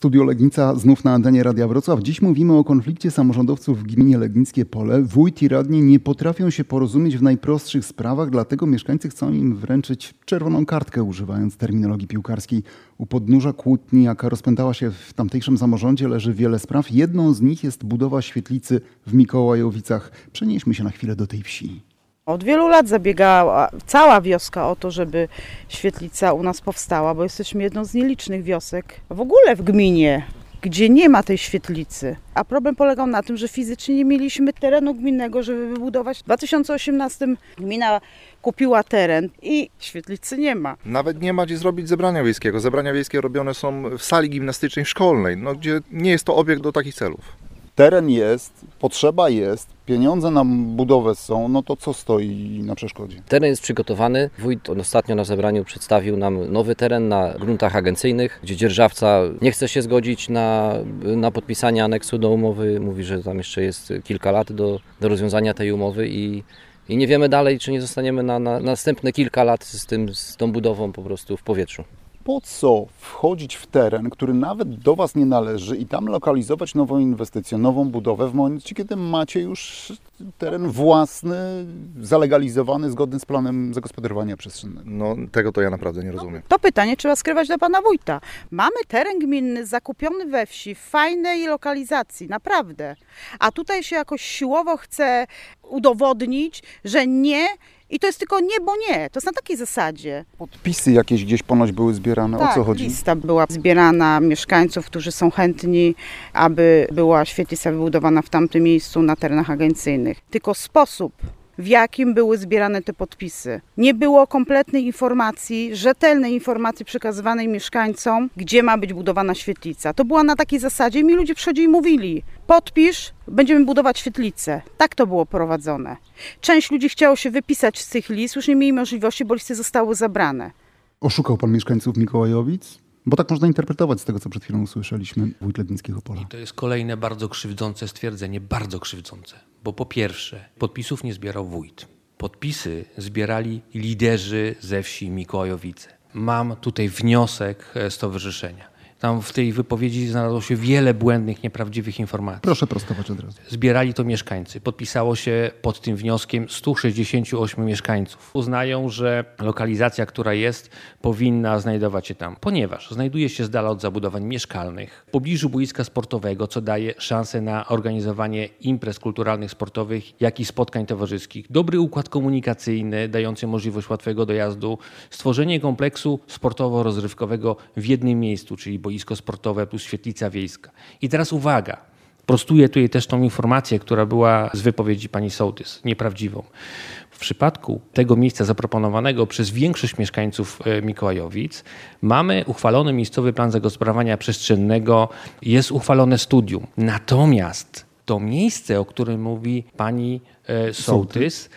Studio Legnica znów na antenie Radia Wrocław. Dziś mówimy o konflikcie samorządowców w gminie Legnickie Pole. Wójt i radni nie potrafią się porozumieć w najprostszych sprawach, dlatego mieszkańcy chcą im wręczyć czerwoną kartkę, używając terminologii piłkarskiej. U podnóża kłótni, jaka rozpętała się w tamtejszym samorządzie, leży wiele spraw. Jedną z nich jest budowa świetlicy w Mikołajowicach. Przenieśmy się na chwilę do tej wsi. Od wielu lat zabiegała cała wioska o to, żeby świetlica u nas powstała, bo jesteśmy jedną z nielicznych wiosek w ogóle w gminie, gdzie nie ma tej świetlicy. A problem polegał na tym, że fizycznie nie mieliśmy terenu gminnego, żeby wybudować. W 2018 gmina kupiła teren i świetlicy nie ma. Nawet nie ma gdzie zrobić zebrania wiejskiego. Zebrania wiejskie robione są w sali gimnastycznej szkolnej, no, gdzie nie jest to obiekt do takich celów. Teren jest, potrzeba jest, pieniądze na budowę są, no to co stoi na przeszkodzie? Teren jest przygotowany. Wójt ostatnio na zebraniu przedstawił nam nowy teren na gruntach agencyjnych, gdzie dzierżawca nie chce się zgodzić na, na podpisanie aneksu do umowy. Mówi, że tam jeszcze jest kilka lat do, do rozwiązania tej umowy i, i nie wiemy dalej, czy nie zostaniemy na, na następne kilka lat z, tym, z tą budową po prostu w powietrzu po co wchodzić w teren, który nawet do Was nie należy i tam lokalizować nową inwestycję, nową budowę w momencie, kiedy macie już teren własny, zalegalizowany, zgodny z planem zagospodarowania przestrzennego? No tego to ja naprawdę nie rozumiem. To pytanie trzeba skrywać do Pana Wójta. Mamy teren gminny zakupiony we wsi, w fajnej lokalizacji, naprawdę. A tutaj się jakoś siłowo chce udowodnić, że nie i to jest tylko nie, bo nie. To jest na takiej zasadzie. Podpisy jakieś gdzieś ponoć były zbierane. Tak, o co chodzi? lista była zbierana mieszkańców, którzy są chętni, aby była świetlica wybudowana w tamtym miejscu na terenach agencyjnych. Tylko sposób w jakim były zbierane te podpisy. Nie było kompletnej informacji, rzetelnej informacji przekazywanej mieszkańcom, gdzie ma być budowana świetlica. To była na takiej zasadzie, mi ludzie przychodzili i mówili: podpisz, będziemy budować świetlicę. Tak to było prowadzone. Część ludzi chciało się wypisać z tych list, już nie mieli możliwości, bo listy zostały zabrane. Oszukał pan mieszkańców Mikołajowic? Bo tak można interpretować z tego, co przed chwilą usłyszeliśmy wójt Lednickiego Pola. I to jest kolejne bardzo krzywdzące stwierdzenie, bardzo krzywdzące. Bo po pierwsze, podpisów nie zbierał wójt. Podpisy zbierali liderzy ze wsi Mikołajowice. Mam tutaj wniosek stowarzyszenia. Tam w tej wypowiedzi znalazło się wiele błędnych, nieprawdziwych informacji. Proszę prostować od razu. Zbierali to mieszkańcy. Podpisało się pod tym wnioskiem 168 mieszkańców. Uznają, że lokalizacja, która jest, powinna znajdować się tam, ponieważ znajduje się z dala od zabudowań mieszkalnych, w pobliżu boiska sportowego, co daje szansę na organizowanie imprez kulturalnych, sportowych, jak i spotkań towarzyskich. Dobry układ komunikacyjny, dający możliwość łatwego dojazdu, stworzenie kompleksu sportowo-rozrywkowego w jednym miejscu, czyli boisko sportowe plus świetlica wiejska. I teraz uwaga, prostuję tutaj też tą informację, która była z wypowiedzi pani Sołtys, nieprawdziwą. W przypadku tego miejsca zaproponowanego przez większość mieszkańców Mikołajowic mamy uchwalony miejscowy plan zagospodarowania przestrzennego, jest uchwalone studium. Natomiast to miejsce, o którym mówi pani Sołtys,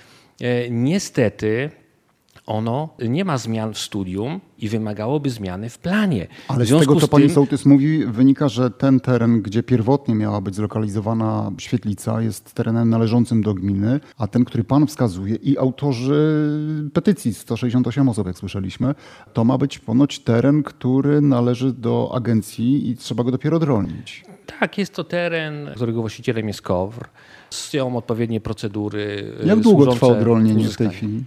niestety ono nie ma zmian w studium i wymagałoby zmiany w planie. Ale z tego, co pani tym... Sołtys mówi, wynika, że ten teren, gdzie pierwotnie miała być zlokalizowana świetlica, jest terenem należącym do gminy, a ten, który pan wskazuje i autorzy petycji, 168 osób, jak słyszeliśmy, to ma być ponoć teren, który należy do agencji i trzeba go dopiero odrolnić. Tak, jest to teren, którego właścicielem jest KOWR. Są odpowiednie procedury. Jak długo trwa odrolnienie w tej chwili?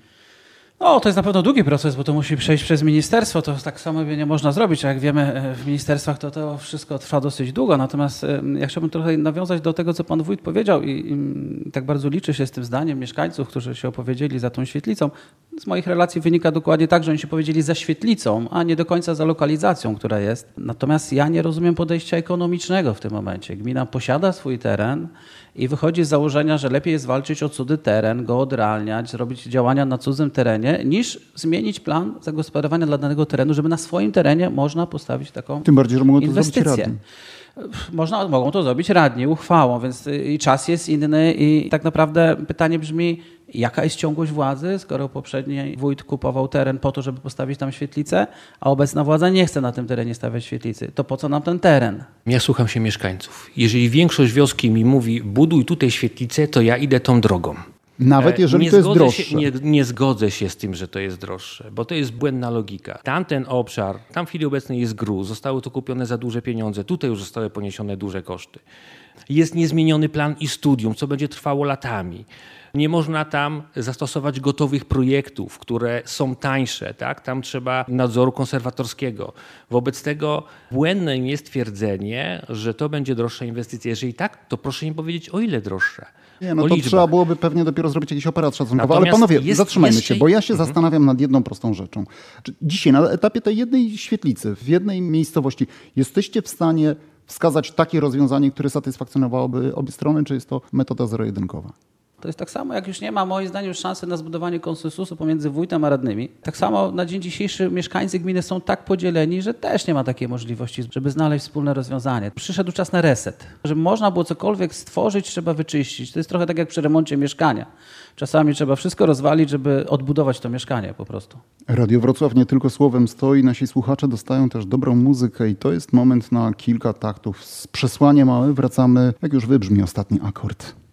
No, to jest na pewno długi proces, bo to musi przejść przez ministerstwo. To tak samo nie można zrobić. Jak wiemy, e, w ministerstwach to to wszystko trwa dosyć długo. Natomiast e, ja chciałbym trochę nawiązać do tego, co pan wójt powiedział i, i tak bardzo liczę się z tym zdaniem mieszkańców, którzy się opowiedzieli za tą świetlicą. Z moich relacji wynika dokładnie tak, że oni się powiedzieli za świetlicą, a nie do końca za lokalizacją, która jest. Natomiast ja nie rozumiem podejścia ekonomicznego w tym momencie. Gmina posiada swój teren i wychodzi z założenia, że lepiej jest walczyć o cudzy teren, go odrealniać, zrobić działania na cudzym terenie, niż zmienić plan zagospodarowania dla danego terenu, żeby na swoim terenie można postawić taką Tym bardziej, że mogą to inwestycję. zrobić radni. Można, mogą to zrobić radni, uchwałą, więc i czas jest inny i tak naprawdę pytanie brzmi, jaka jest ciągłość władzy, skoro poprzedni wójt kupował teren po to, żeby postawić tam świetlicę, a obecna władza nie chce na tym terenie stawiać świetlicy. To po co nam ten teren? Ja słucham się mieszkańców. Jeżeli większość wioski mi mówi, buduj tutaj świetlicę, to ja idę tą drogą. Nawet E, jeżeli nie to jest droższe. Się, nie, nie zgodzę się z tym, że to jest droższe, bo to jest błędna logika. Tamten obszar, tam w chwili obecnej jest gruz, zostało to kupione za duże pieniądze, tutaj już zostały poniesione duże koszty. Jest niezmieniony plan i studium, co będzie trwało latami. Nie można tam zastosować gotowych projektów, które są tańsze. Tak? Tam trzeba nadzoru konserwatorskiego. Wobec tego błędnym jest twierdzenie, że to będzie droższa inwestycja. Jeżeli tak, to proszę mi powiedzieć, o ile droższa. Nie, no to liczbach. trzeba byłoby pewnie dopiero zrobić jakiś aparat szacunkowy. Ale Natomiast panowie, jest zatrzymajmy jeszcze- się, bo ja się zastanawiam nad jedną prostą rzeczą. Czy dzisiaj na etapie tej jednej świetlicy, w jednej miejscowości, jesteście w stanie wskazać takie rozwiązanie, które satysfakcjonowałoby obie strony, czy jest to metoda zero-jedynkowa? To jest tak samo, jak już nie ma moim zdaniem szansy na zbudowanie konsensusu pomiędzy wójtem a radnymi. Tak samo na dzień dzisiejszy mieszkańcy gminy są tak podzieleni, że też nie ma takiej możliwości, żeby znaleźć wspólne rozwiązanie. Przyszedł czas na reset. Żeby można było cokolwiek stworzyć, trzeba wyczyścić. To jest trochę tak jak przy remoncie mieszkania. Czasami trzeba wszystko rozwalić, żeby odbudować to mieszkanie po prostu. Radio Wrocław nie tylko słowem stoi, nasi słuchacze dostają też dobrą muzykę i to jest moment na kilka taktów. Z przesłaniem małe wracamy, jak już wybrzmi ostatni akord.